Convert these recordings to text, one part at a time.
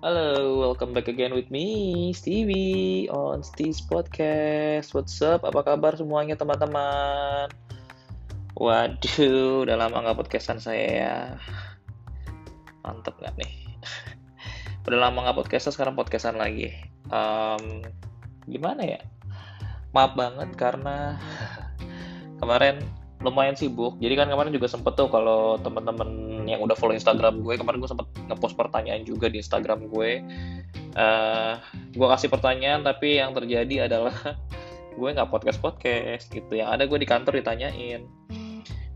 Halo, welcome back again with me, Stevie, on Steve's Podcast. What's up? Apa kabar semuanya teman-teman? Waduh, udah lama nggak podcastan saya ya. Mantep nggak nih? Udah lama nggak podcastan, sekarang podcastan lagi. Um, gimana ya? Maaf banget karena kemarin lumayan sibuk. Jadi kan kemarin juga sempet tuh kalau teman-teman yang udah follow Instagram gue, kemarin gue sempet ngepost pertanyaan juga di Instagram gue. Uh, gue kasih pertanyaan, tapi yang terjadi adalah gue nggak podcast podcast gitu. Yang ada gue di kantor ditanyain,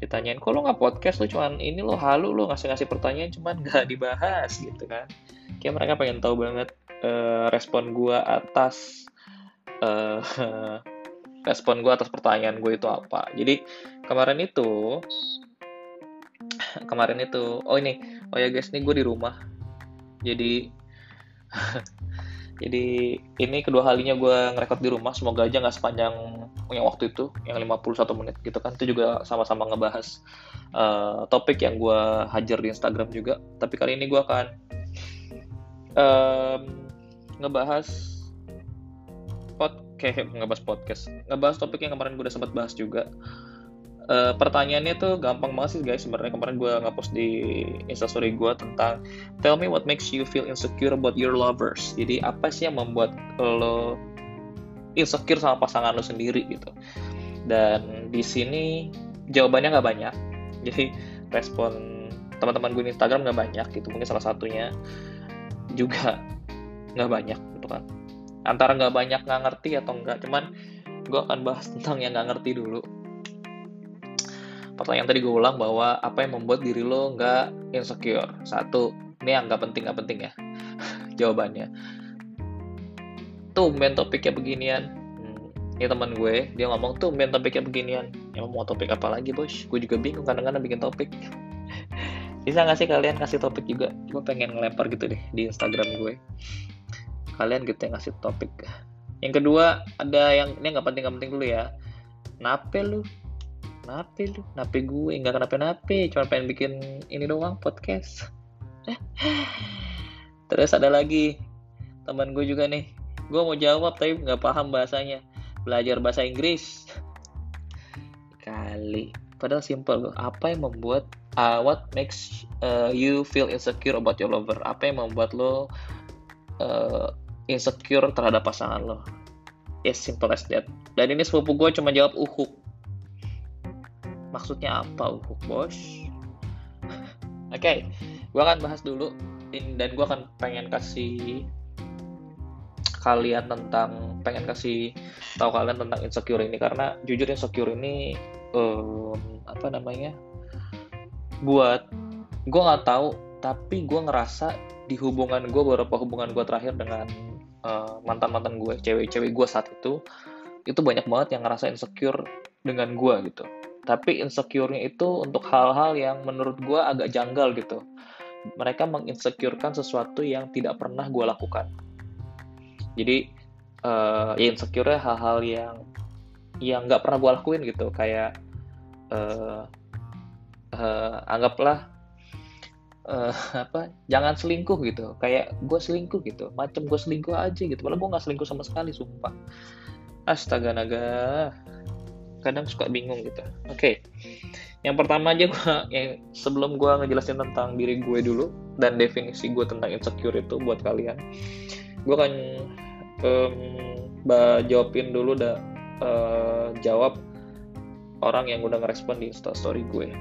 ditanyain, kok lo nggak podcast lo cuman ini lo halu lo ngasih ngasih pertanyaan cuman nggak dibahas gitu kan? Kayak mereka pengen tahu banget uh, respon gue atas uh, respon gue atas pertanyaan gue itu apa. Jadi kemarin itu kemarin itu. Oh ini. Oh ya guys ini gue di rumah. Jadi jadi ini kedua kalinya gue ngerekord di rumah. Semoga aja nggak sepanjang yang waktu itu yang 51 menit gitu kan. Itu juga sama-sama ngebahas uh, topik yang gue hajar di Instagram juga. Tapi kali ini gue akan um, ngebahas podcast ngebahas podcast. Ngebahas topik yang kemarin gue udah sempat bahas juga Uh, pertanyaannya tuh gampang banget sih guys. Sebenarnya kemarin gue ngepost di instastory gue tentang tell me what makes you feel insecure about your lovers. Jadi apa sih yang membuat lo insecure sama pasangan lo sendiri gitu. Dan di sini jawabannya nggak banyak. Jadi respon teman-teman gue di Instagram nggak banyak gitu. Mungkin salah satunya juga nggak banyak gitu kan. Antara nggak banyak nggak ngerti atau enggak cuman gue akan bahas tentang yang nggak ngerti dulu pertanyaan tadi gue ulang bahwa apa yang membuat diri lo nggak insecure? Satu ini yang nggak penting nggak penting ya. Jawabannya. Tuh main topiknya beginian. Hmm, ini teman gue dia ngomong tuh main topiknya beginian. Emang mau topik apa lagi bos? Gue juga bingung kadang-kadang bikin topik. Bisa nggak sih kalian kasih topik juga? Gue pengen ngelempar gitu deh di Instagram gue. Kalian gitu yang ngasih topik. Yang kedua ada yang ini nggak penting nggak penting dulu ya. Nape lu nape lu? Nape gue nggak kenapa nape. Cuma pengen bikin ini doang podcast. Terus ada lagi teman gue juga nih. Gue mau jawab tapi nggak paham bahasanya. Belajar bahasa Inggris. Kali. Padahal simple loh apa yang membuat uh, what makes uh, you feel insecure about your lover? Apa yang membuat lo uh, insecure terhadap pasangan lo? Yes simple as that. Dan ini sepupu gue cuma jawab uhuk maksudnya apa uhuk bos oke okay, gue akan bahas dulu. Dan gue akan pengen kasih kalian tentang pengen kasih tahu kalian tentang insecure ini. Karena jujur insecure ini um, apa namanya? Buat gue nggak tahu tapi gue ngerasa di hubungan gue beberapa hubungan gue terakhir dengan uh, mantan mantan gue cewek-cewek gue saat itu itu banyak banget yang ngerasa insecure dengan gue gitu tapi insecure-nya itu untuk hal-hal yang menurut gue agak janggal gitu. Mereka menginsecurekan sesuatu yang tidak pernah gue lakukan. Jadi uh, ya insecure hal-hal yang yang nggak pernah gue lakuin gitu. Kayak uh, uh, anggaplah uh, apa jangan selingkuh gitu. Kayak gue selingkuh gitu. Macam gue selingkuh aja gitu. Malah gue nggak selingkuh sama sekali sumpah. Astaga naga kadang suka bingung gitu. Oke, okay. yang pertama aja gue, yang sebelum gue ngejelasin tentang diri gue dulu dan definisi gue tentang insecure itu buat kalian, gue akan um, jawabin dulu dah uh, jawab orang yang udah ngerespon di story gue.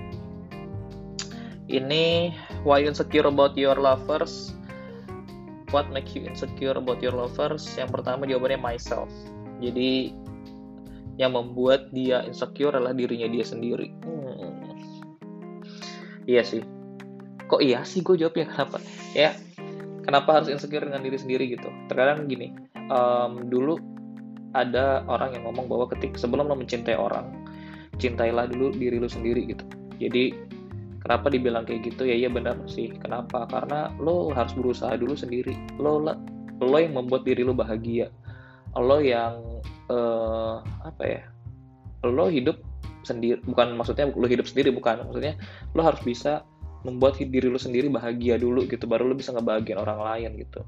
Ini why you insecure about your lovers? What make you insecure about your lovers? Yang pertama jawabannya myself. Jadi yang membuat dia insecure adalah dirinya dia sendiri. Hmm. Iya sih. Kok iya sih gue jawabnya kenapa? Ya, kenapa harus insecure dengan diri sendiri gitu? Terkadang gini, um, dulu ada orang yang ngomong bahwa ketik sebelum lo mencintai orang, cintailah dulu diri lo sendiri gitu. Jadi kenapa dibilang kayak gitu? Ya iya benar sih. Kenapa? Karena lo harus berusaha dulu sendiri. Lo lo yang membuat diri lo bahagia. Lo yang uh, apa ya lo hidup sendiri bukan maksudnya lo hidup sendiri bukan. Maksudnya lo harus bisa membuat diri lu sendiri bahagia dulu gitu baru lu bisa ngebahagiain orang lain gitu.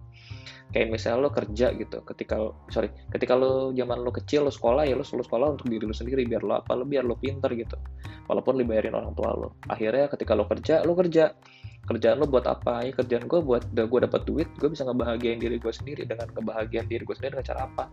Kayak misalnya lo kerja gitu ketika sorry ketika lo zaman lo kecil lo sekolah ya lo selalu sekolah untuk diri lo sendiri biar lo apa lo biar lo pinter gitu. Walaupun dibayarin orang tua lo. Akhirnya ketika lo kerja lo kerja. Kerjaan lo buat apa? Ya kerjaan gue buat gue dapat duit gue bisa ngebahagiain diri gue sendiri. Dengan kebahagiaan diri gue sendiri dengan cara apa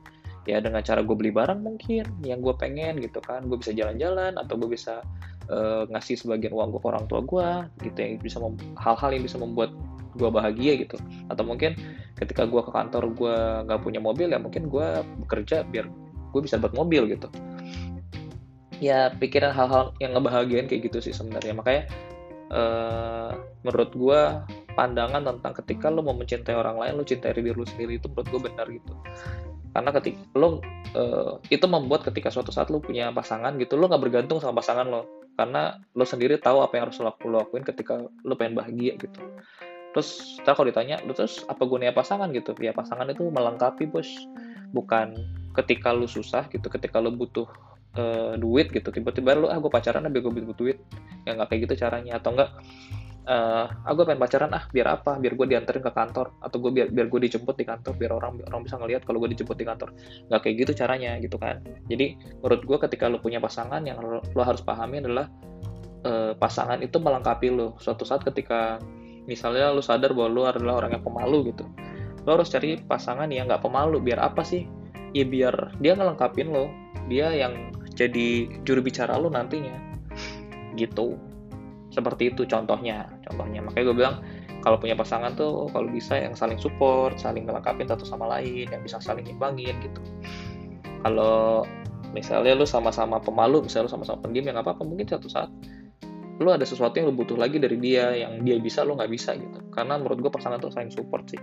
ya dengan cara gue beli barang mungkin yang gue pengen gitu kan. Gue bisa jalan-jalan atau gue bisa uh, ngasih sebagian uang gue ke orang tua gue gitu yang bisa hal-hal yang bisa membuat gue bahagia gitu. Atau mungkin ketika gue ke kantor gue nggak punya mobil ya mungkin gue bekerja biar gue bisa buat mobil gitu. Ya pikiran hal-hal yang ngebahagiain kayak gitu sih sebenarnya. Makanya uh, menurut gue pandangan tentang ketika lo mau mencintai orang lain lo cintai diri lo sendiri itu menurut gue benar gitu karena ketika lo uh, itu membuat ketika suatu saat lo punya pasangan gitu lo nggak bergantung sama pasangan lo. Karena lo sendiri tahu apa yang harus lo, lo lakuin ketika lo pengen bahagia gitu. Terus kita kalau ditanya lo terus apa gunanya pasangan? gitu. Ya pasangan itu melengkapi bos. Bukan ketika lo susah gitu ketika lo butuh uh, duit gitu. Tiba-tiba lu ah gue pacaran biar gue butuh duit. Ya nggak kayak gitu caranya. Atau enggak uh, ah gue pengen pacaran ah biar apa? Biar gue dianterin ke kantor. Atau gue biar biar gue dijemput di kantor biar orang orang bisa ngelihat kalau gue dijemput di kantor. Nggak kayak gitu caranya gitu kan. Jadi menurut gue ketika lo punya pasangan yang lo, harus pahami adalah uh, pasangan itu melengkapi lo suatu saat ketika misalnya lo sadar bahwa lo adalah orang yang pemalu gitu. Lo harus cari pasangan yang nggak pemalu. Biar apa sih? Ya biar dia ngelengkapin lo. Dia yang jadi juru bicara lo nantinya. Gitu seperti itu contohnya. Contohnya. Makanya gue bilang kalau punya pasangan tuh kalau bisa yang saling support saling melengkapi satu sama lain yang bisa saling imbangin gitu. Kalau misalnya lu sama-sama pemalu misalnya lu sama-sama pendiam yang apa-apa. Mungkin satu saat lu ada sesuatu yang lu butuh lagi dari dia yang dia bisa lu nggak bisa gitu. Karena menurut gue pasangan tuh saling support sih.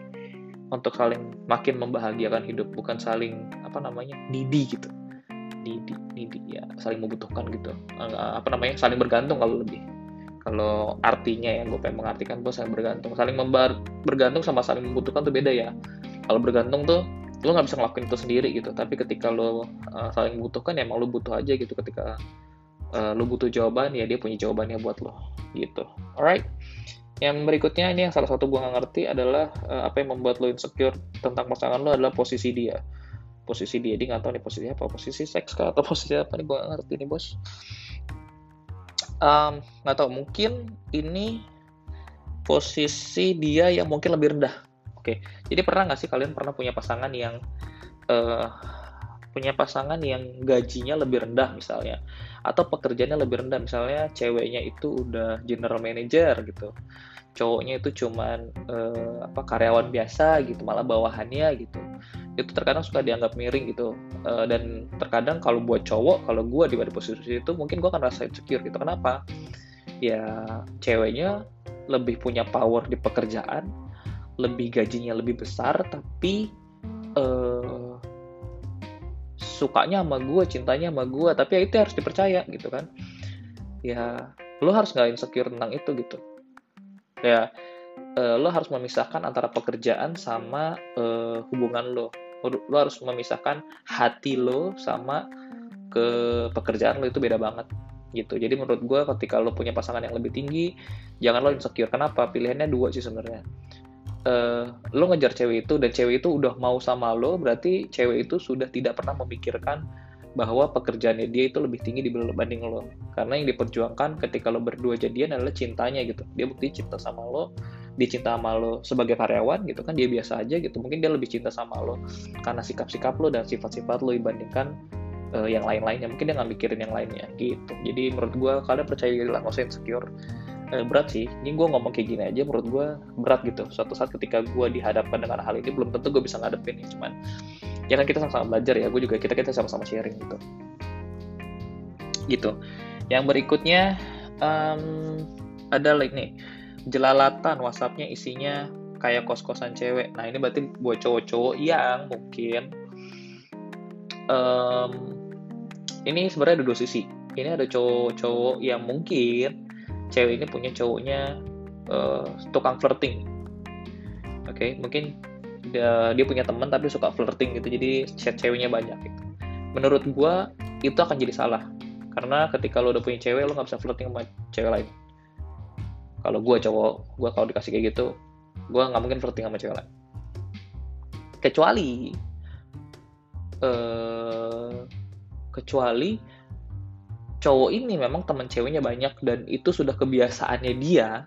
Untuk saling makin membahagiakan hidup bukan saling apa namanya needy gitu. Needy needy ya. Saling membutuhkan gitu. Apa namanya saling bergantung kalau lebih kalau artinya ya gue pengen mengartikan tuh saling bergantung. Saling membar bergantung sama saling membutuhkan tuh beda ya. Kalau bergantung tuh lo nggak bisa ngelakuin itu sendiri gitu. Tapi ketika lo uh, saling membutuhkan ya emang lo butuh aja gitu. Ketika uh, lo butuh jawaban ya dia punya jawabannya buat lo gitu. Alright. Yang berikutnya ini yang salah satu gue nggak ngerti adalah uh, apa yang membuat lo insecure tentang pasangan lo adalah posisi dia. Posisi dia dia nggak tahu nih posisi apa. Posisi seks kah atau posisi apa nih? Gue nggak ngerti nih bos um, tahu mungkin ini posisi dia yang mungkin lebih rendah. Oke jadi pernah nggak sih kalian pernah punya pasangan yang uh, punya pasangan yang gajinya lebih rendah misalnya? Atau pekerjaannya lebih rendah misalnya ceweknya itu udah general manager gitu. Cowoknya itu cuman uh, apa karyawan biasa gitu malah bawahannya gitu itu terkadang suka dianggap miring gitu. Uh, dan terkadang kalau buat cowok kalau gue di pada posisi itu mungkin gue akan rasa insecure gitu. Kenapa? Ya ceweknya lebih punya power di pekerjaan lebih gajinya lebih besar tapi uh, sukanya sama gue cintanya sama gue tapi ya itu harus dipercaya gitu kan. Ya lo harus nggak insecure tentang itu gitu. Ya uh, lo harus memisahkan antara pekerjaan sama uh, hubungan lo lo harus memisahkan hati lo sama ke pekerjaan lo itu beda banget gitu. Jadi menurut gue ketika lo punya pasangan yang lebih tinggi jangan lo insecure. Kenapa? Pilihannya dua sih sebenarnya. Uh, lo ngejar cewek itu dan cewek itu udah mau sama lo berarti cewek itu sudah tidak pernah memikirkan bahwa pekerjaannya dia itu lebih tinggi dibanding lo. Karena yang diperjuangkan ketika lo berdua jadian adalah cintanya gitu. Dia bukti cinta sama lo dia cinta sama lo sebagai karyawan gitu kan dia biasa aja gitu. Mungkin dia lebih cinta sama lo karena sikap-sikap lo dan sifat-sifat lo dibandingkan uh, yang lain-lainnya. Mungkin dia nggak mikirin yang lainnya gitu. Jadi menurut gue kalian percaya diri lah nggak usah insecure. Uh, berat sih. Ini gue ngomong kayak gini aja menurut gue berat gitu. Suatu saat ketika gue dihadapkan dengan hal ini belum tentu gue bisa ngadepin ya cuman ya kan kita sama-sama belajar ya. Gue juga kita kita sama-sama sharing gitu. Gitu. Yang berikutnya um, ada like nih jelalatan WhatsAppnya isinya kayak kos-kosan cewek. Nah ini berarti buat cowok-cowok yang mungkin. Um, ini sebenarnya ada dua sisi. Ini ada cowok-cowok yang mungkin cewek ini punya cowoknya uh, tukang flirting. Oke okay? mungkin dia, dia punya teman tapi suka flirting gitu jadi chat ceweknya banyak gitu. Menurut gue itu akan jadi salah. Karena ketika lo udah punya cewek lo nggak bisa flirting sama cewek lain kalau gue cowok gue kalau dikasih kayak gitu gue nggak mungkin flirting sama cewek lain. Kecuali uh, kecuali cowok ini memang teman ceweknya banyak dan itu sudah kebiasaannya dia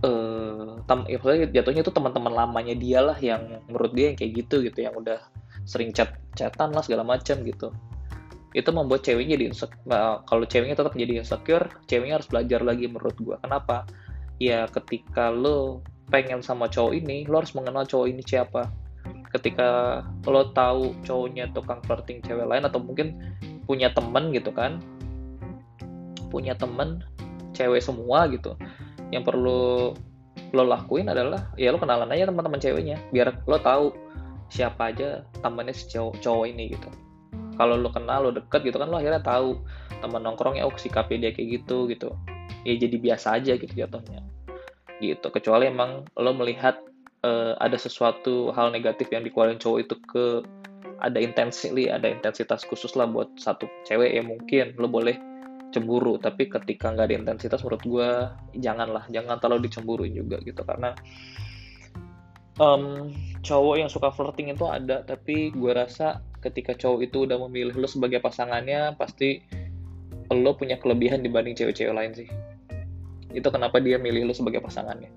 eh tem ya, jatuhnya itu teman-teman lamanya dia lah yang menurut dia yang kayak gitu gitu yang udah sering chat chatan lah segala macam gitu itu membuat ceweknya jadi nah, kalau ceweknya tetap jadi insecure ceweknya harus belajar lagi menurut gua. Kenapa? Ya ketika lo pengen sama cowok ini lo harus mengenal cowok ini siapa. Ketika lo tahu cowoknya tukang flirting cewek lain atau mungkin punya temen gitu kan punya temen cewek semua gitu yang perlu lo lakuin adalah ya lo kenalan aja teman-teman ceweknya biar lo tahu siapa aja temennya si cowok, cowok ini gitu kalau lo kenal lo deket gitu kan lo akhirnya tahu teman nongkrongnya oh sikapnya dia kayak gitu gitu. Ya jadi biasa aja gitu jatuhnya. Gitu. Kecuali emang lo melihat uh, ada sesuatu hal negatif yang dikeluarin cowok itu ke ada intensi ada intensitas khusus lah buat satu cewek ya mungkin. Lo boleh cemburu tapi ketika nggak ada intensitas menurut gue janganlah. Jangan terlalu dicemburuin juga gitu. Karena um, cowok yang suka flirting itu ada tapi gue rasa ketika cowok itu udah memilih lo sebagai pasangannya pasti lo punya kelebihan dibanding cewek-cewek lain sih. Itu kenapa dia milih lo sebagai pasangannya.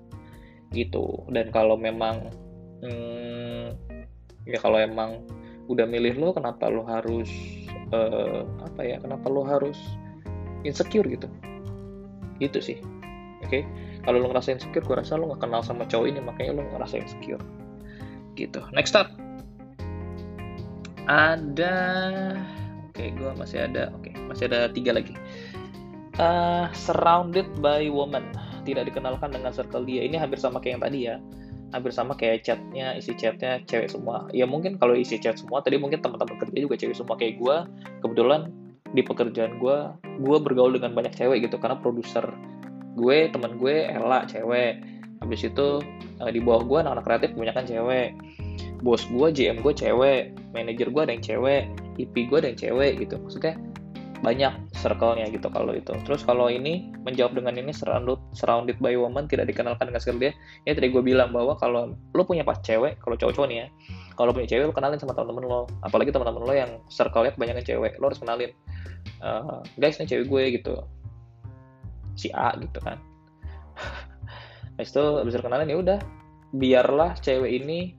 Gitu. Dan kalau memang hmm, ya kalau emang udah milih lo kenapa lo harus uh, apa ya kenapa lo harus insecure gitu? Itu sih. Oke? Okay? kalau lo ngerasa insecure gue rasa lo gak kenal sama cowok ini makanya lo ngerasa insecure. Gitu. Next up ada. Oke okay, gue masih ada. Oke okay, masih ada tiga lagi. Uh, surrounded by woman. Tidak dikenalkan dengan circle dia. Ini hampir sama kayak yang tadi ya. Hampir sama kayak chatnya isi chatnya cewek semua. Ya mungkin kalau isi chat semua tadi mungkin teman-teman kerja juga cewek semua kayak gue kebetulan di pekerjaan gue gue bergaul dengan banyak cewek gitu. Karena produser gue teman gue Ella cewek. Habis itu eh, di bawah gue anak-anak kreatif kebanyakan cewek bos gue JM gue cewek manajer gue ada yang cewek IP gue ada yang cewek gitu maksudnya banyak circle-nya gitu kalau itu. Terus kalau ini menjawab dengan ini surrounded, surrounded by woman tidak dikenalkan dengan skill dia. Ya tadi gue bilang bahwa kalau lo punya pas cewek, kalau cowok-cowok nih ya, kalau punya cewek lo kenalin sama teman-teman lo. Apalagi teman-teman lo yang circle-nya kebanyakan cewek, lo harus kenalin. Uh, guys, ini cewek gue gitu. Si A gitu kan. Habis itu bisa kenalin ya udah, biarlah cewek ini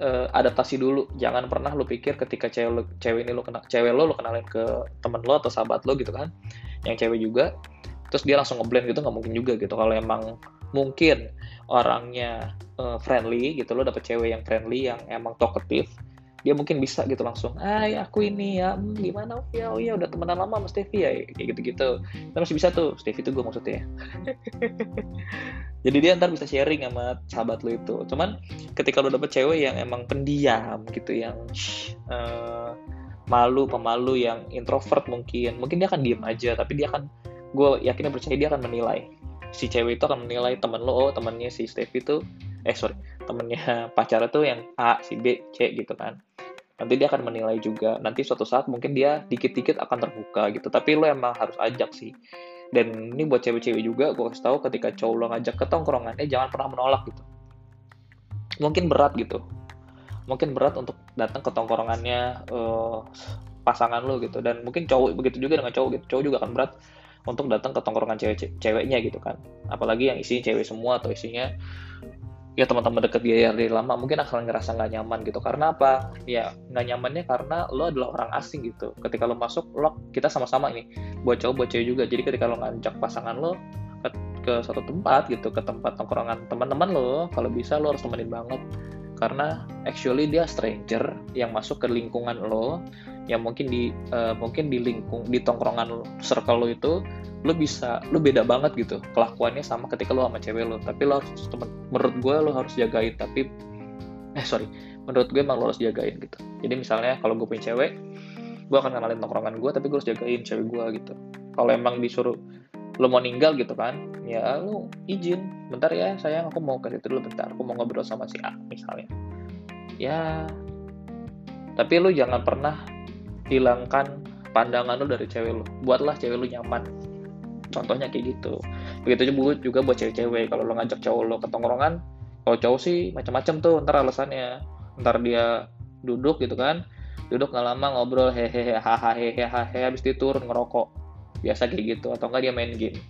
uh, adaptasi dulu. Jangan pernah lu pikir ketika cewek lu, cewek ini lu kenal cewek lo lu kenalin ke temen lo atau sahabat lo gitu kan yang cewek juga terus dia langsung ngeblend gitu nggak mungkin juga gitu. Kalau emang mungkin orangnya uh, friendly gitu lo dapet cewek yang friendly yang emang talkative dia mungkin bisa gitu langsung ah ya aku ini ya hmm, gimana? Oh ya oh ya udah temenan lama sama Stevie ya kayak gitu gitu terus bisa tuh Stevie itu gue maksudnya. Jadi dia ntar bisa sharing sama sahabat lo itu. Cuman ketika lo dapet cewek yang emang pendiam gitu yang uh, malu pemalu yang introvert mungkin mungkin dia akan diem aja tapi dia akan gue yakin percaya dia akan menilai. Si cewek itu akan menilai temen lo oh temennya si Stevie itu eh sorry temennya pacar itu yang A si B C gitu kan nanti dia akan menilai juga. Nanti suatu saat mungkin dia dikit-dikit akan terbuka gitu. Tapi lo emang harus ajak sih. Dan ini buat cewek-cewek juga gue kasih tahu ketika cowok lo ngajak ke tongkrongannya jangan pernah menolak gitu. Mungkin berat gitu. Mungkin berat untuk datang ke tongkrongannya uh, pasangan lo gitu. Dan mungkin cowok begitu juga dengan cowok gitu. Cowok juga akan berat untuk datang ke tongkrongan cewek ceweknya gitu kan. Apalagi yang isinya cewek semua atau isinya ya teman-teman deket dia dari lama mungkin akan ngerasa nggak nyaman gitu. Karena apa? Ya nggak nyamannya karena lo adalah orang asing gitu. Ketika lo masuk lo kita sama-sama ini buat cowok buat cewek juga. Jadi ketika lo ngajak pasangan lo ke, ke satu tempat gitu ke tempat tongkrongan teman-teman lo kalau bisa lo harus temenin banget. Karena actually dia stranger yang masuk ke lingkungan lo yang mungkin di uh, mungkin di lingkung di tongkrongan circle lo itu lo bisa lo beda banget gitu kelakuannya sama ketika lo sama cewek lo tapi lo harus temen menurut gue lo harus jagain tapi eh sorry menurut gue emang lo harus jagain gitu. Jadi misalnya kalau gue punya cewek gue akan kenalin tongkrongan gue tapi gue harus jagain cewek gue gitu. Kalau emang disuruh lo mau ninggal gitu kan ya lo izin. Bentar ya sayang aku mau ke situ dulu bentar. Aku mau ngobrol sama si A misalnya. Ya tapi lo jangan pernah hilangkan pandangan lu dari cewek lu. Buatlah cewek lu nyaman. Contohnya kayak gitu. Begitu juga juga buat cewek-cewek. Kalau lo ngajak cowok lo ke tongkrongan kalau cowok sih macam-macam tuh ntar alasannya. Ntar dia duduk gitu kan duduk nggak lama ngobrol hehehe hahaha hehehe habis itu turun ngerokok. Biasa kayak gitu. Atau enggak dia main game.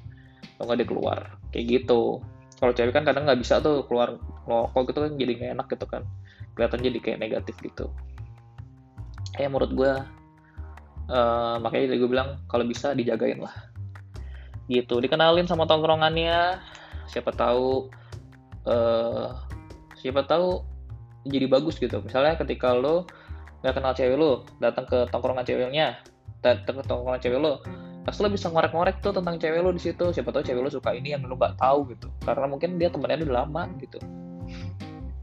Atau enggak dia keluar. Kayak gitu. Kalau cewek kan kadang nggak bisa tuh keluar ngerokok gitu kan jadi nggak enak gitu kan. Kelihatan jadi kayak negatif gitu. Ya menurut gue uh, makanya gue bilang kalau bisa dijagain lah. Gitu dikenalin sama tongkrongannya. Siapa tahu uh, siapa tahu jadi bagus gitu. Misalnya ketika lo nggak kenal cewek lo datang ke tongkrongan ceweknya datang ke tongkrongan cewek lo pasti lo bisa ngorek-ngorek tuh tentang cewek lo di situ. Siapa tahu cewek lo suka ini yang lo nggak tahu gitu. Karena mungkin dia temennya udah lama gitu.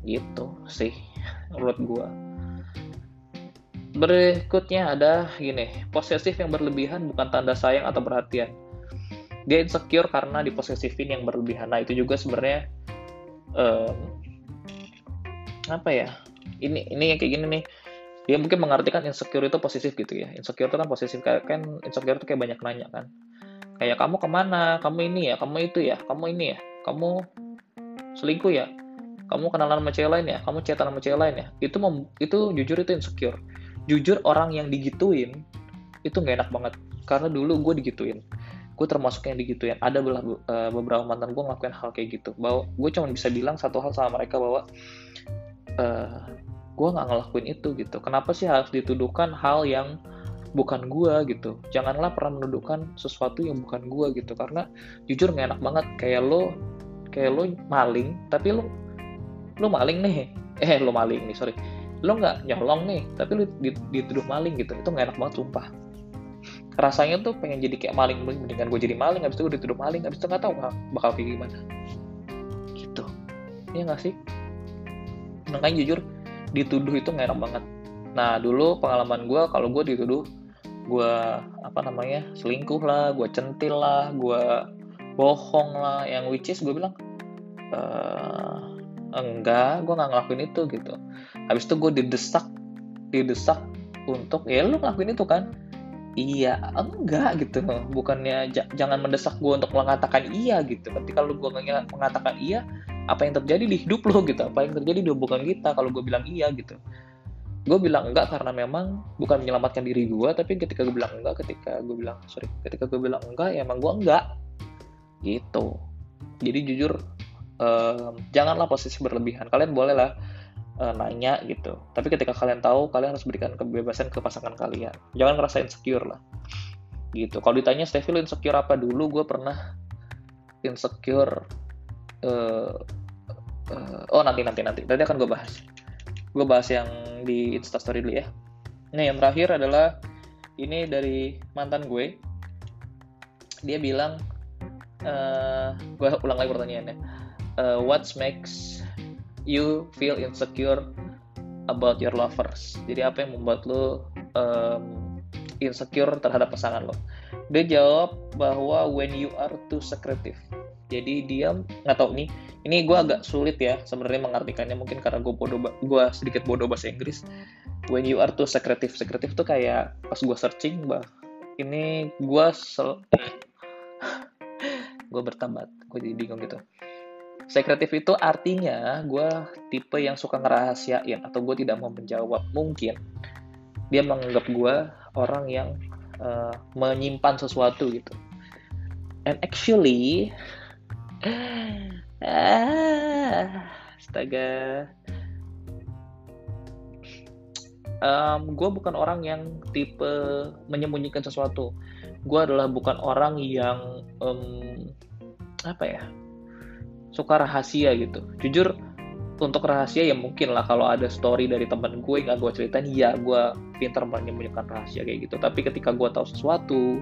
Gitu sih menurut gua berikutnya ada gini posesif yang berlebihan bukan tanda sayang atau perhatian. Dia insecure karena diposesifin yang berlebihan. Nah itu juga sebenarnya um, apa ya? Ini ini yang kayak gini nih. Dia mungkin mengartikan insecure itu positif gitu ya. Insecure itu kan positif kayak kan insecure itu kayak banyak nanya kan. Kayak kamu ke mana? Kamu ini ya? Kamu itu ya? Kamu ini ya? Kamu selingkuh ya? Kamu kenalan sama cewek lain ya? Kamu chatan sama cewek lain ya? Itu mem, itu jujur itu insecure jujur orang yang digituin itu nggak enak banget. Karena dulu gue digituin. Gue termasuk yang digituin. Ada uh, beberapa mantan gue ngelakuin hal kayak gitu. Bahwa gue cuma bisa bilang satu hal sama mereka bahwa uh, gue nggak ngelakuin itu gitu. Kenapa sih harus dituduhkan hal yang bukan gue gitu? Janganlah pernah menuduhkan sesuatu yang bukan gue gitu. Karena jujur nggak enak banget. Kayak lo kayak lo maling tapi lo lo maling nih. Eh lo maling nih sorry lo nggak nyolong nih tapi lo dituduh maling gitu. Itu nggak enak banget sumpah. Rasanya tuh pengen jadi kayak maling mendingan gue jadi maling habis itu gue dituduh maling habis itu nggak tahu bakal kayak gimana. Gitu. Iya nggak sih? Makanya jujur dituduh itu nggak enak banget. Nah dulu pengalaman gue kalau gue dituduh gue apa namanya selingkuh lah gue centil lah gue bohong lah. Yang which is gue bilang e, enggak gue nggak ngelakuin itu gitu. Habis itu gue didesak didesak untuk ya lu ngelakuin itu kan? Iya enggak gitu. Bukannya jangan mendesak gue untuk mengatakan iya gitu. Ketika lu gue mengatakan iya apa yang terjadi di hidup lo gitu. Apa yang terjadi di hubungan kita kalau gue bilang iya gitu. Gue bilang enggak karena memang bukan menyelamatkan diri gue tapi ketika gue bilang enggak ketika gue bilang sorry ketika gue bilang enggak ya emang gue enggak gitu. Jadi jujur janganlah posisi berlebihan. Kalian boleh lah uh, nanya gitu. Tapi ketika kalian tahu kalian harus berikan kebebasan ke pasangan kalian. Jangan ngerasa insecure lah. Gitu. Kalau ditanya Stevie lo insecure apa? Dulu gue pernah insecure uh, uh, oh nanti nanti nanti. Tadi akan gue bahas. Gue bahas yang di instastory dulu ya. Nah yang terakhir adalah ini dari mantan gue. Dia bilang uh, gue ulang lagi pertanyaannya uh, what makes you feel insecure about your lovers? Jadi apa yang membuat lo um, insecure terhadap pasangan lo? Dia jawab bahwa when you are too secretive. Jadi dia nggak tahu nih ini gue agak sulit ya sebenarnya mengartikannya. Mungkin karena gue bodoh gue sedikit bodoh bahasa Inggris. When you are too secretive secretive tuh kayak pas gue searching bah ini gue sel gue bertambat gue jadi bingung gitu Sekretif itu artinya gue tipe yang suka ngerahasiain atau gue tidak mau menjawab. Mungkin dia menganggap gue orang yang uh, menyimpan sesuatu gitu. And actually, ah, astaga, um, gue bukan orang yang tipe menyembunyikan sesuatu. Gue adalah bukan orang yang um, apa ya? Suka rahasia gitu. Jujur untuk rahasia ya mungkin lah. Kalau ada story dari temen gue nggak gue ceritain ya gue pintar menyembunyikan rahasia kayak gitu. Tapi ketika gue tahu sesuatu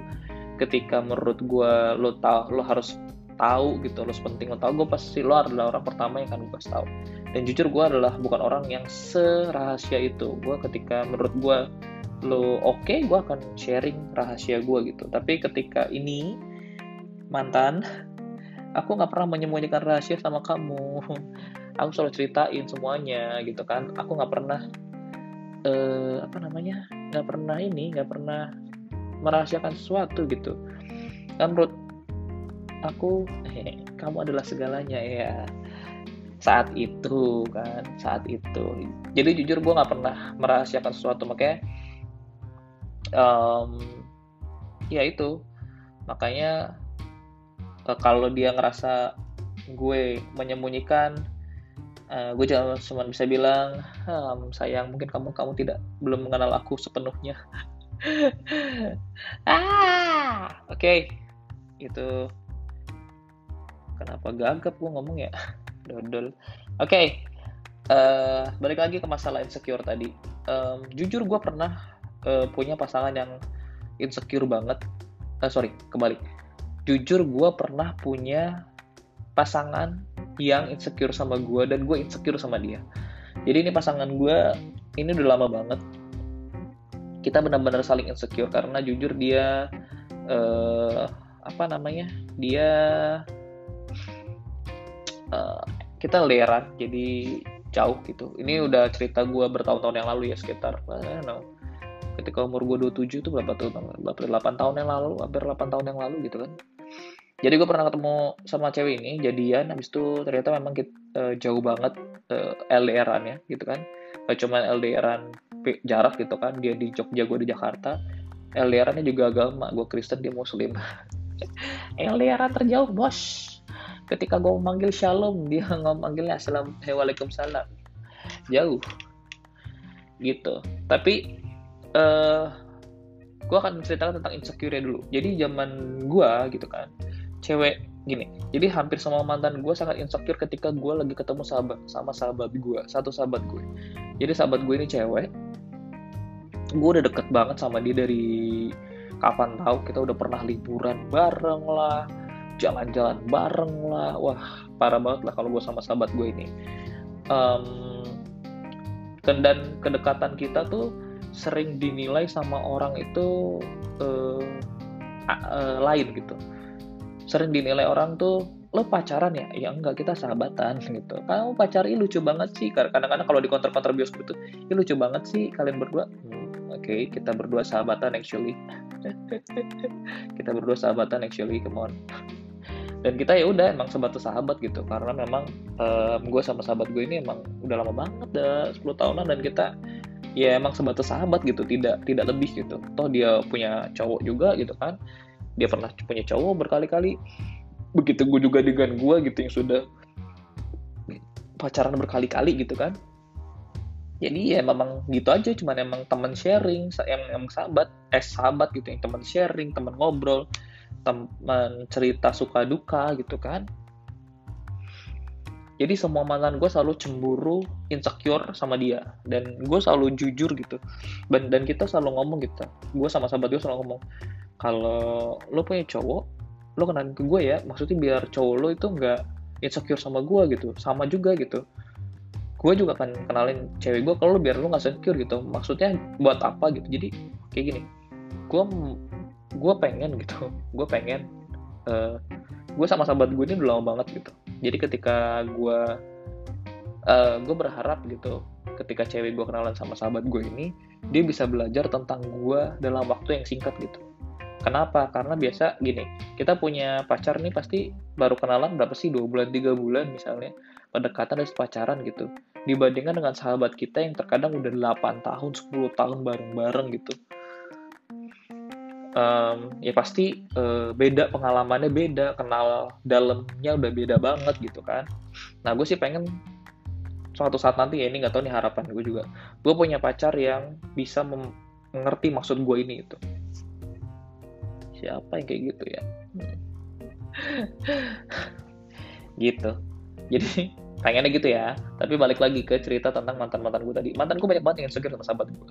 ketika menurut gue lo tahu lo harus tahu gitu lo penting lo tahu gue pasti lo adalah orang pertama yang akan gue tahu dan jujur gue adalah bukan orang yang serahasia itu. Gue ketika menurut gue lo oke okay, gue akan sharing rahasia gue gitu. Tapi ketika ini mantan aku nggak pernah menyembunyikan rahasia sama kamu. Aku selalu ceritain semuanya gitu kan. Aku nggak pernah uh, apa namanya nggak pernah ini nggak pernah merahasiakan sesuatu gitu. Kan menurut aku eh, kamu adalah segalanya ya. Saat itu kan saat itu. Jadi jujur gue nggak pernah merahasiakan sesuatu. Makanya um, ya itu. Makanya uh, kalau dia ngerasa gue menyembunyikan uh, gue cuma bisa bilang hm, sayang mungkin kamu kamu tidak belum mengenal aku sepenuhnya. Ah oke. Okay. itu. Kenapa gagap gue ngomong ya? Dodol. Oke okay. uh, eh, balik lagi ke masalah insecure tadi. Um, jujur gue pernah uh, punya pasangan yang insecure banget. Uh, sorry kembali jujur gue pernah punya pasangan yang insecure sama gue dan gue insecure sama dia. Jadi ini pasangan gue ini udah lama banget. Kita benar-benar saling insecure karena jujur dia uh, apa namanya dia uh, kita leran jadi jauh gitu. Ini udah cerita gue bertahun-tahun yang lalu ya sekitar know, ketika umur gue 27 itu berapa tahun berapa 8 tahun yang lalu hampir 8 tahun yang lalu gitu kan jadi gue pernah ketemu sama cewek ini jadian habis itu ternyata memang kita, uh, eh, jauh banget uh, LDRan ya gitu kan. Gak cuma LDRan jarak gitu kan dia di Jogja gue di Jakarta. LDRannya juga agama gue Kristen dia Muslim. LDRan terjauh bos. Ketika gue memanggil shalom dia manggilnya assalamualaikum salam jauh. Gitu. Tapi uh, eh, gue akan menceritakan tentang insecure dulu. Jadi zaman gue gitu kan cewek gini. Jadi hampir semua mantan gue sangat insecure ketika gue lagi ketemu sahabat sama sahabat gue satu sahabat gue jadi sahabat gue ini cewek gue udah deket banget sama dia dari kapan tahu kita udah pernah liburan bareng lah jalan-jalan bareng lah. Wah parah banget lah kalau gue sama sahabat gue ini. Um, dan kedekatan kita tuh sering dinilai sama orang itu uh, uh, lain gitu sering dinilai orang tuh lo pacaran ya? Ya enggak, kita sahabatan gitu. Kamu pacar ini lucu banget sih. Kadang-kadang kalau di konter-konter bioskop itu, ini lucu banget sih kalian berdua. Hmm, Oke, okay, kita berdua sahabatan actually. kita berdua sahabatan actually, come on dan kita ya udah emang sebatas sahabat gitu karena memang um, gue sama sahabat gue ini emang udah lama banget udah 10 tahunan dan kita ya emang sebatas sahabat gitu tidak tidak lebih gitu toh dia punya cowok juga gitu kan dia pernah punya cowok berkali-kali. Begitu gue juga dengan gue gitu yang sudah pacaran berkali-kali gitu kan. Jadi ya memang gitu aja cuman emang teman sharing yang emang sahabat eh sahabat gitu yang teman sharing teman ngobrol teman cerita suka duka gitu kan. Jadi semua mantan gue selalu cemburu insecure sama dia. Dan gue selalu jujur gitu. Dan, dan kita selalu ngomong gitu. Gue sama sahabat gue selalu ngomong kalau lo punya cowok lo kenalin ke gue ya. Maksudnya biar cowok lo itu nggak insecure sama gue gitu. Sama juga gitu. Gue juga akan kenalin cewek gue kalau biar lo nggak secure gitu. Maksudnya buat apa gitu. Jadi kayak gini. Gue gue pengen gitu. Gue pengen uh, gue sama sahabat gue ini udah lama banget gitu. Jadi ketika gue uh, gue berharap gitu ketika cewek gue kenalan sama sahabat gue ini dia bisa belajar tentang gue dalam waktu yang singkat gitu kenapa? Karena biasa gini kita punya pacar nih pasti baru kenalan berapa sih? Dua bulan tiga bulan misalnya pendekatan dan pacaran gitu. Dibandingkan dengan sahabat kita yang terkadang udah 8 tahun 10 tahun bareng-bareng gitu. Um, ya pasti uh, beda pengalamannya beda kenal dalamnya udah beda banget gitu kan. Nah gue sih pengen suatu saat nanti ya ini nggak tahu nih harapan gue juga gue punya pacar yang bisa mengerti maksud gue ini itu siapa yang kayak gitu ya. Hmm. gitu. Jadi pengennya gitu ya. Tapi balik lagi ke cerita tentang mantan mantan gue tadi. Mantan gue banyak banget yang insecure sama sahabat gue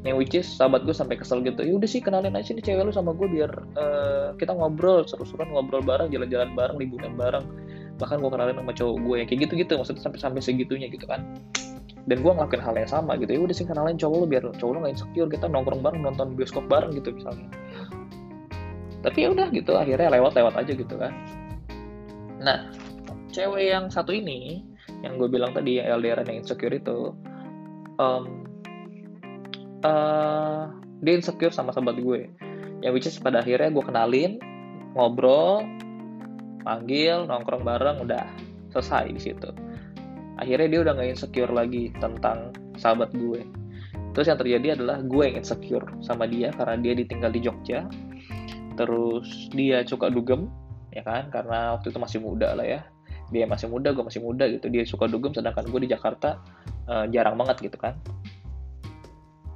yang which is sahabat gue sampai kesel gitu. Ya udah sih kenalin aja nih cewek lu sama gue biar uh, kita ngobrol seru-seruan ngobrol bareng jalan-jalan bareng liburan bareng. Bahkan gue kenalin sama cowok gue yang kayak gitu-gitu maksudnya sampai sampai segitunya gitu kan. Dan gue ngelakuin hal yang sama gitu. Ya udah sih kenalin cowok lu biar cowok lu gak insecure. Kita nongkrong bareng nonton bioskop bareng gitu misalnya tapi ya udah gitu akhirnya lewat-lewat aja gitu kan. Nah cewek yang satu ini yang gue bilang tadi yang LDR yang insecure itu um, uh, dia insecure sama sahabat gue. Yang which is pada akhirnya gue kenalin ngobrol panggil nongkrong bareng udah selesai di situ. Akhirnya dia udah nggak insecure lagi tentang sahabat gue. Terus yang terjadi adalah gue yang insecure sama dia karena dia ditinggal di Jogja terus dia suka dugem ya kan? Karena waktu itu masih muda lah ya. Dia masih muda gue masih muda gitu. Dia suka dugem sedangkan gue di Jakarta uh, jarang banget gitu kan.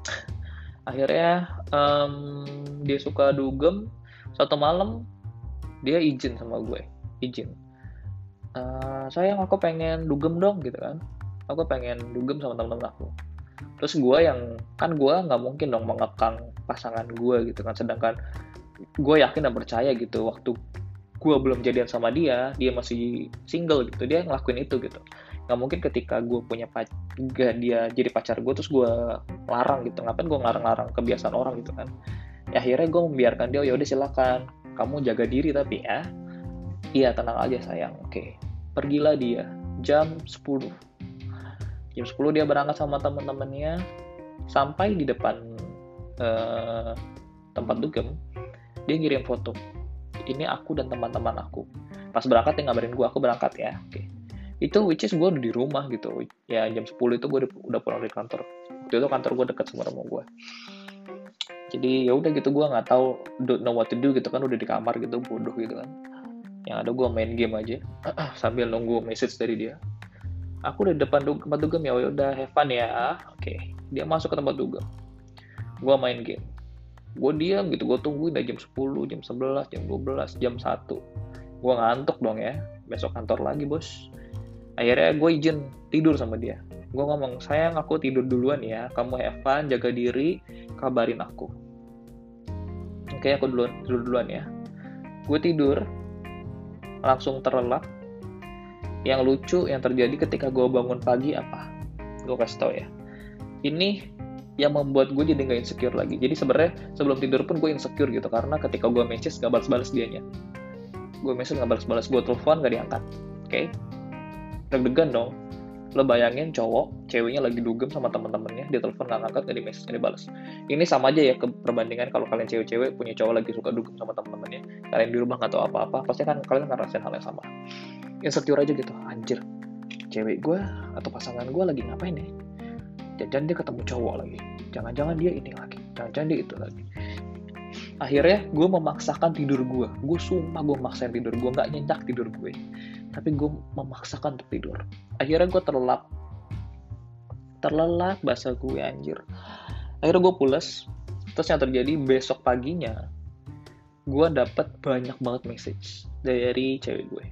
Akhirnya um, dia suka dugem. Satu malam dia izin sama gue. Izin. Uh, sayang aku pengen dugem dong gitu kan. Aku pengen dugem sama temen-temen aku. Terus gue yang kan gue nggak mungkin dong mengekang pasangan gue gitu kan. Sedangkan gue yakin dan percaya gitu waktu gue belum jadian sama dia dia masih single gitu dia ngelakuin itu gitu. Nggak mungkin ketika gue punya pacar dia jadi pacar gue terus gue larang gitu. Ngapain gue ngarang-larang kebiasaan orang gitu kan? Ya akhirnya gue membiarkan dia oh, ya udah silakan kamu jaga diri tapi ya iya tenang aja sayang oke. Pergilah dia jam 10 jam 10 dia berangkat sama teman-temannya sampai di depan uh, tempat dugem dia ngirim foto ini aku dan teman-teman aku. Pas berangkat dia ngabarin gue aku berangkat ya. Oke. Itu which is gue udah di rumah gitu. Ya jam 10 itu gue udah pulang dari kantor. Waktu itu kantor gue deket sama rumah gue jadi ya udah gitu gue nggak tahu don't know what to do gitu kan udah di kamar gitu bodoh gitu kan. Yang ada gue main game aja sambil nunggu message dari dia. Aku udah depan dug tempat dugem ya udah have fun ya. Oke. Okay. dia masuk ke tempat dugem. Gue main game gue diam gitu gue tungguin dari jam 10 jam 11 jam 12 jam 1 gue ngantuk dong ya besok kantor lagi bos. Akhirnya gue izin tidur sama dia. Gue ngomong sayang aku tidur duluan ya. Kamu have fun jaga diri kabarin aku. Oke aku duluan tidur duluan ya. Gue tidur langsung terlelap. Yang lucu yang terjadi ketika gue bangun pagi apa? Gue kasih tau ya. Ini yang membuat gue jadi nggak insecure lagi. Jadi sebenarnya sebelum tidur pun gue insecure gitu karena ketika gue message gak balas-balas dianya. Gue message gak balas-balas gue telepon gak diangkat. Oke? Okay? deg-degan dong. Lo bayangin cowok ceweknya lagi dugem sama temen-temennya dia telepon nggak ngangkat nggak di message nggak dibalas. Ini sama aja ya ke perbandingan kalau kalian cewek-cewek punya cowok lagi suka dugem sama temen-temennya. Kalian di rumah nggak tahu apa-apa pasti kan kalian ngerasain hal yang sama. Insecure aja gitu. Anjir cewek gue atau pasangan gue lagi ngapain nih jangan dia ketemu cowok lagi. Jangan-jangan dia ini lagi. Jangan-jangan dia itu lagi. Akhirnya gue memaksakan tidur gue gue sumpah gue maksain tidur gue nggak nyenyak tidur gue tapi gue memaksakan untuk tidur. Akhirnya gue terlelap. Terlelap bahasa gue anjir. Akhirnya gue pulas. Terus yang terjadi besok paginya gue dapat banyak banget message dari cewek gue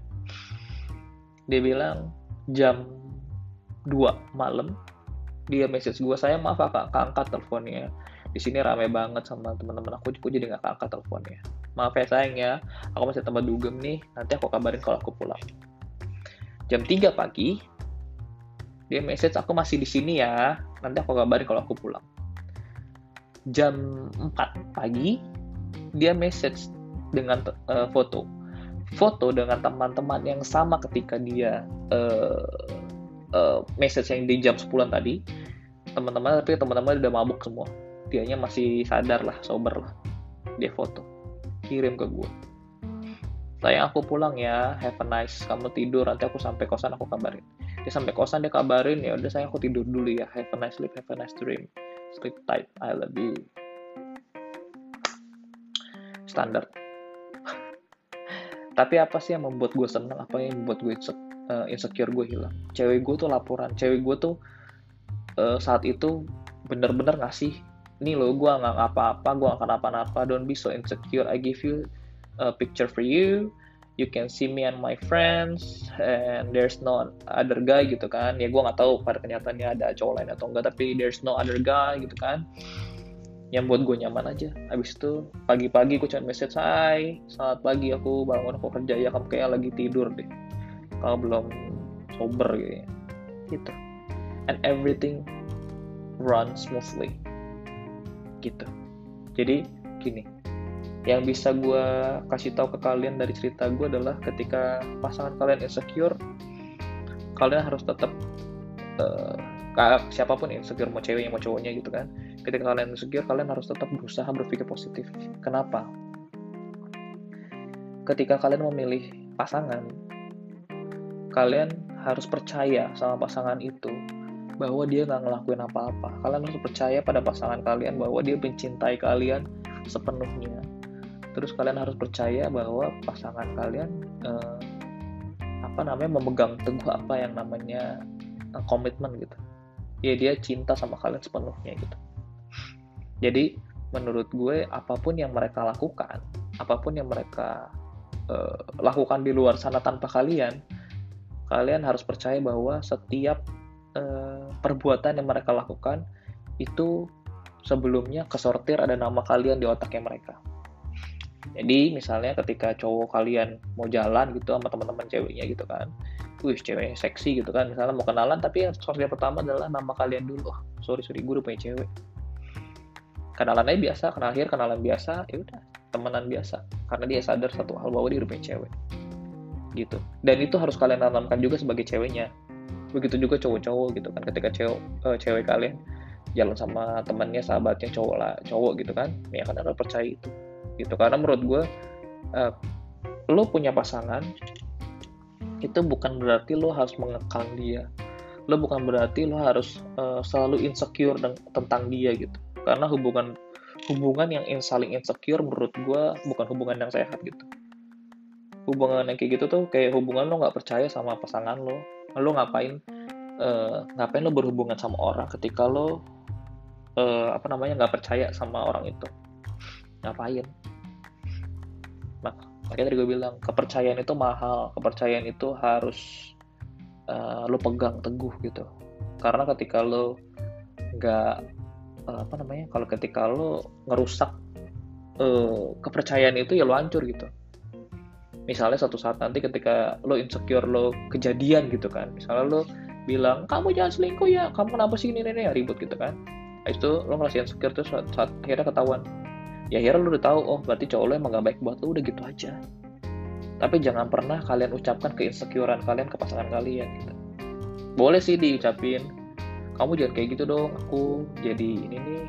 dia bilang jam 2 malam dia message gue saya maaf kakak angkat teleponnya. Di sini rame banget sama teman-teman aku aku jadi nggak angkat teleponnya. Maaf ya sayang ya aku masih tempat dugem nih nanti aku kabarin kalau aku pulang. Jam 3 pagi dia message aku masih di sini ya nanti aku kabarin kalau aku pulang. Jam 4 pagi dia message dengan uh, foto. Foto dengan teman-teman yang sama ketika dia uh, uh, message yang di jam 10 tadi teman-teman tapi teman-teman udah mabuk semua. Dianya masih sadar lah sober lah. Dia foto. Kirim ke gue sayang aku pulang ya have a nice kamu tidur nanti aku sampai kosan aku kabarin. Dia sampai kosan dia kabarin ya udah sayang aku tidur dulu ya. Have a nice sleep have a nice dream. Sleep tight I love you. Standar. Tapi apa sih yang membuat gue seneng? Apa yang membuat gue uh, insecure gue hilang? Cewek gue tuh laporan. Cewek gue tuh uh, saat itu bener-bener ngasih nih lo gue nggak apa-apa gue akan apa-apa don't be so insecure I give you a picture for you you can see me and my friends and there's no other guy gitu kan. Ya gue nggak tahu pada kenyataannya ada cowok lain atau enggak tapi there's no other guy gitu kan. Yang buat gue nyaman aja. Habis itu pagi-pagi gue cuma message hai selamat pagi aku bangun aku kerja ya kamu kayak lagi tidur deh. Kalau belum sober gitu gitu and everything runs smoothly. Gitu. Jadi gini. Yang bisa gue kasih tahu ke kalian dari cerita gue adalah ketika pasangan kalian insecure kalian harus tetap uh, siapa pun insecure mau ceweknya mau cowoknya gitu kan. Ketika kalian insecure kalian harus tetap berusaha berpikir positif. Kenapa? Ketika kalian memilih pasangan kalian harus percaya sama pasangan itu bahwa dia nggak ngelakuin apa-apa. Kalian harus percaya pada pasangan kalian bahwa dia mencintai kalian sepenuhnya. Terus kalian harus percaya bahwa pasangan kalian eh, apa namanya memegang teguh apa yang namanya eh, komitmen gitu. Ya dia cinta sama kalian sepenuhnya gitu. Jadi menurut gue apa pun yang mereka lakukan apa pun yang mereka uh, lakukan di luar sana tanpa kalian kalian harus percaya bahwa setiap uh, perbuatan yang mereka lakukan itu sebelumnya kesortir ada nama kalian di otaknya mereka. Jadi misalnya ketika cowok kalian mau jalan gitu sama teman-teman ceweknya gitu kan wih cewek seksi gitu kan misalnya mau kenalan tapi yang sortir pertama adalah nama kalian dulu. Oh, sorry sorry gue udah punya cewek. Kenalan aja biasa kenal akhir kenalan biasa ya udah temenan biasa. Karena dia sadar satu hal bahwa dia udah punya cewek. Gitu. Dan itu harus kalian tanamkan juga sebagai ceweknya begitu juga cowok-cowok gitu kan. Ketika cewek uh, cewek kalian jalan sama temannya sahabatnya cowok lah cowok gitu kan ya kan harus percaya itu. Gitu. Karena menurut gue uh, lo punya pasangan itu bukan berarti lo harus mengekang dia. Lo bukan berarti lo harus uh, selalu insecure tentang dia gitu. Karena hubungan hubungan yang saling insecure menurut gue bukan hubungan yang sehat gitu. Hubungan yang kayak gitu tuh kayak hubungan lo nggak percaya sama pasangan lo lo ngapain uh, ngapain lo berhubungan sama orang ketika lo uh, apa namanya nggak percaya sama orang itu? Ngapain? Nah, makanya tadi gue bilang kepercayaan itu mahal. Kepercayaan itu harus uh, lo pegang teguh gitu. Karena ketika lo nggak uh, apa namanya kalau ketika lo ngerusak uh, kepercayaan itu ya lo hancur gitu misalnya satu saat nanti ketika lo insecure lo kejadian gitu kan. Misalnya lo bilang kamu jangan selingkuh ya kamu kenapa sih ini ini ribut gitu kan. Nah, itu lo ngerasa insecure tuh saat, saat akhirnya ketahuan. Ya akhirnya lo udah tahu oh berarti cowok lo emang gak baik buat lo udah gitu aja. Tapi jangan pernah kalian ucapkan keinsecurean kalian ke pasangan kalian gitu. Boleh sih diucapin kamu jangan kayak gitu dong aku jadi ini nih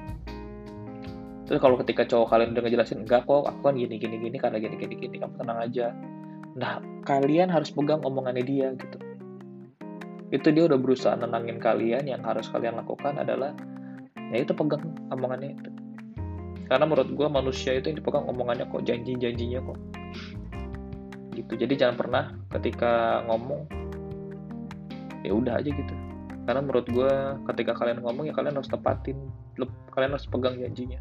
terus kalau ketika cowok kalian udah ngejelasin enggak kok aku kan gini gini gini karena gini gini gini kamu tenang aja. Nah kalian harus pegang omongannya dia gitu. Itu dia udah berusaha nenangin kalian yang harus kalian lakukan adalah ya itu pegang omongannya itu. Karena menurut gue manusia itu yang dipegang omongannya kok janji-janjinya kok. Gitu. Jadi jangan pernah ketika ngomong ya udah aja gitu. Karena menurut gue ketika kalian ngomong ya kalian harus tepatin kalian harus pegang janjinya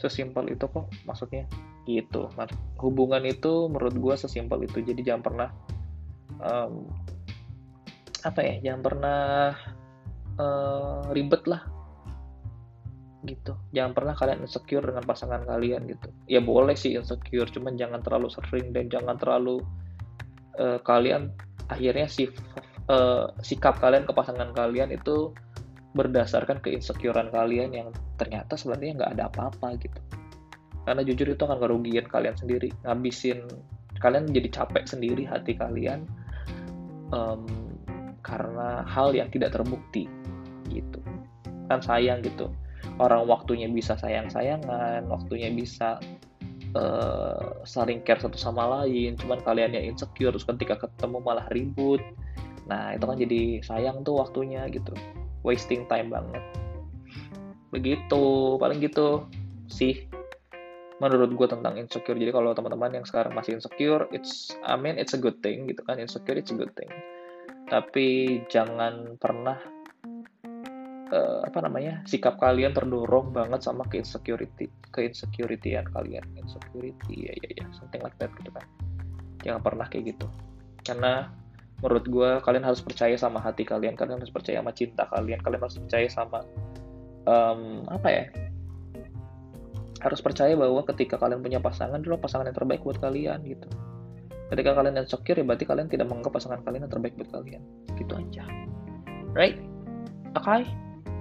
sesimpel itu kok maksudnya. Gitu. Hubungan itu menurut gue sesimpel itu. Jadi jangan pernah um, apa ya jangan pernah uh, ribet lah. Gitu. Jangan pernah kalian insecure dengan pasangan kalian gitu. Ya boleh sih insecure cuman jangan terlalu sering dan jangan terlalu uh, kalian akhirnya sih uh, sikap kalian ke pasangan kalian itu berdasarkan keinsecurean kalian yang ternyata sebenarnya nggak ada apa-apa gitu. Karena jujur itu akan kerugian kalian sendiri. Ngabisin kalian jadi capek sendiri hati kalian um, karena hal yang tidak terbukti gitu. Kan sayang gitu. Orang waktunya bisa sayang-sayangan waktunya bisa uh, saling care satu sama lain cuman kalian yang insecure terus ketika ketemu malah ribut. Nah, itu kan jadi sayang tuh waktunya gitu. Wasting time banget. Begitu, paling gitu sih menurut gue tentang insecure. Jadi kalau teman-teman yang sekarang masih insecure, it's I mean it's a good thing gitu kan. Insecure it's a good thing. Tapi jangan pernah uh, apa namanya sikap kalian terdorong banget sama ke insecurity ke insecurityan kalian insecurity ya ya ya something like that gitu kan jangan pernah kayak gitu karena menurut gue kalian harus percaya sama hati kalian kalian harus percaya sama cinta kalian kalian harus percaya sama um, apa ya? Harus percaya bahwa ketika kalian punya pasangan dulu pasangan yang terbaik buat kalian gitu. Ketika kalian insecure ya berarti kalian tidak menganggap pasangan kalian yang terbaik buat kalian. Gitu aja. Right? Oke okay?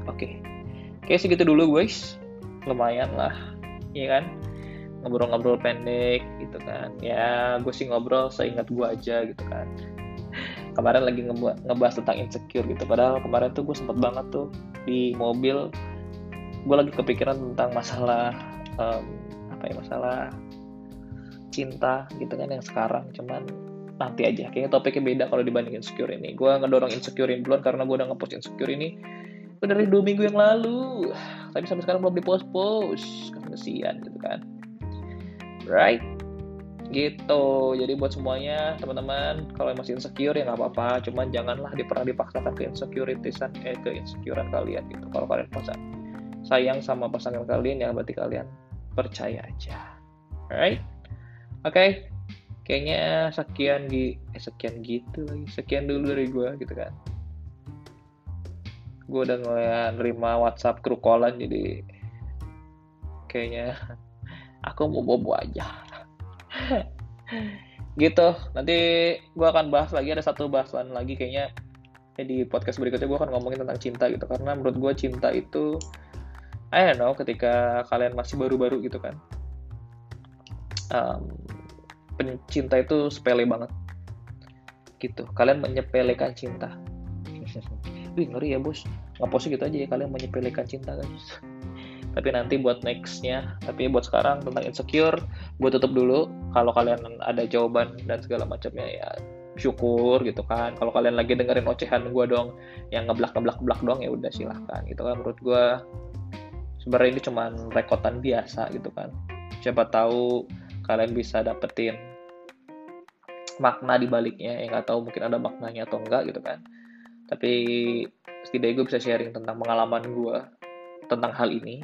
oke. Okay. kayak segitu dulu guys. Lumayan lah iya kan? Ngobrol-ngobrol pendek gitu kan. Ya gue sih ngobrol seingat gue aja gitu kan kemarin lagi ngebahas tentang insecure gitu. Padahal kemarin tuh gue sempet banget tuh di mobil gue lagi kepikiran tentang masalah um, apa ya masalah cinta gitu kan yang sekarang. Cuman nanti aja kayaknya topiknya beda kalau dibanding insecure ini. Gue ngedorong insecure ini duluan karena gue udah ngepost insecure ini udah dari dua minggu yang lalu. Tapi sampai sekarang belum dipost post kasihan gitu kan. Right gitu. Jadi buat semuanya teman-teman kalau masih insecure ya nggak apa-apa. Cuman janganlah pernah dipaksakan ke insecuritisan eh ke insecurean kalian gitu. Kalau kalian pasang sayang sama pasangan kalian ya berarti kalian percaya aja. Alright? Oke. Okay kayaknya sekian di eh, sekian gitu lagi. Sekian dulu dari gue gitu kan. Gue udah ngeliat nerima WhatsApp kru callan jadi kayaknya aku mau bobo aja gitu. Nanti gue akan bahas lagi ada satu bahasan lagi kayaknya ya di podcast berikutnya gue akan ngomongin tentang cinta gitu. Karena menurut gue cinta itu I don't know ketika kalian masih baru-baru gitu kan um, pencinta itu sepele banget. Gitu. Kalian menyepelekan cinta. Wih ngeri ya bos. Ngaposnya gitu aja ya kalian menyepelekan cinta guys. Tapi nanti buat nextnya tapi buat sekarang tentang insecure gue tutup dulu kalau kalian ada jawaban dan segala macamnya ya syukur gitu kan. Kalau kalian lagi dengerin ocehan gue dong yang ngeblak ngeblak ngeblak dong ya udah silahkan gitu kan. Menurut gue sebenarnya ini cuman rekotan biasa gitu kan. Siapa tahu kalian bisa dapetin makna di baliknya yang nggak tahu mungkin ada maknanya atau enggak gitu kan. Tapi setidaknya gue bisa sharing tentang pengalaman gue tentang hal ini.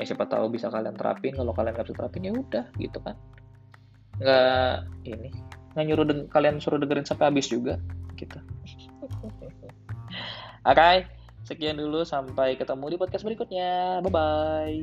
Ya siapa tahu bisa kalian terapin kalau kalian nggak bisa terapin ya udah gitu kan nggak ini nggak nyuruh kalian suruh dengerin sampai habis juga gitu. Oke okay, sekian dulu sampai ketemu di podcast berikutnya. Bye bye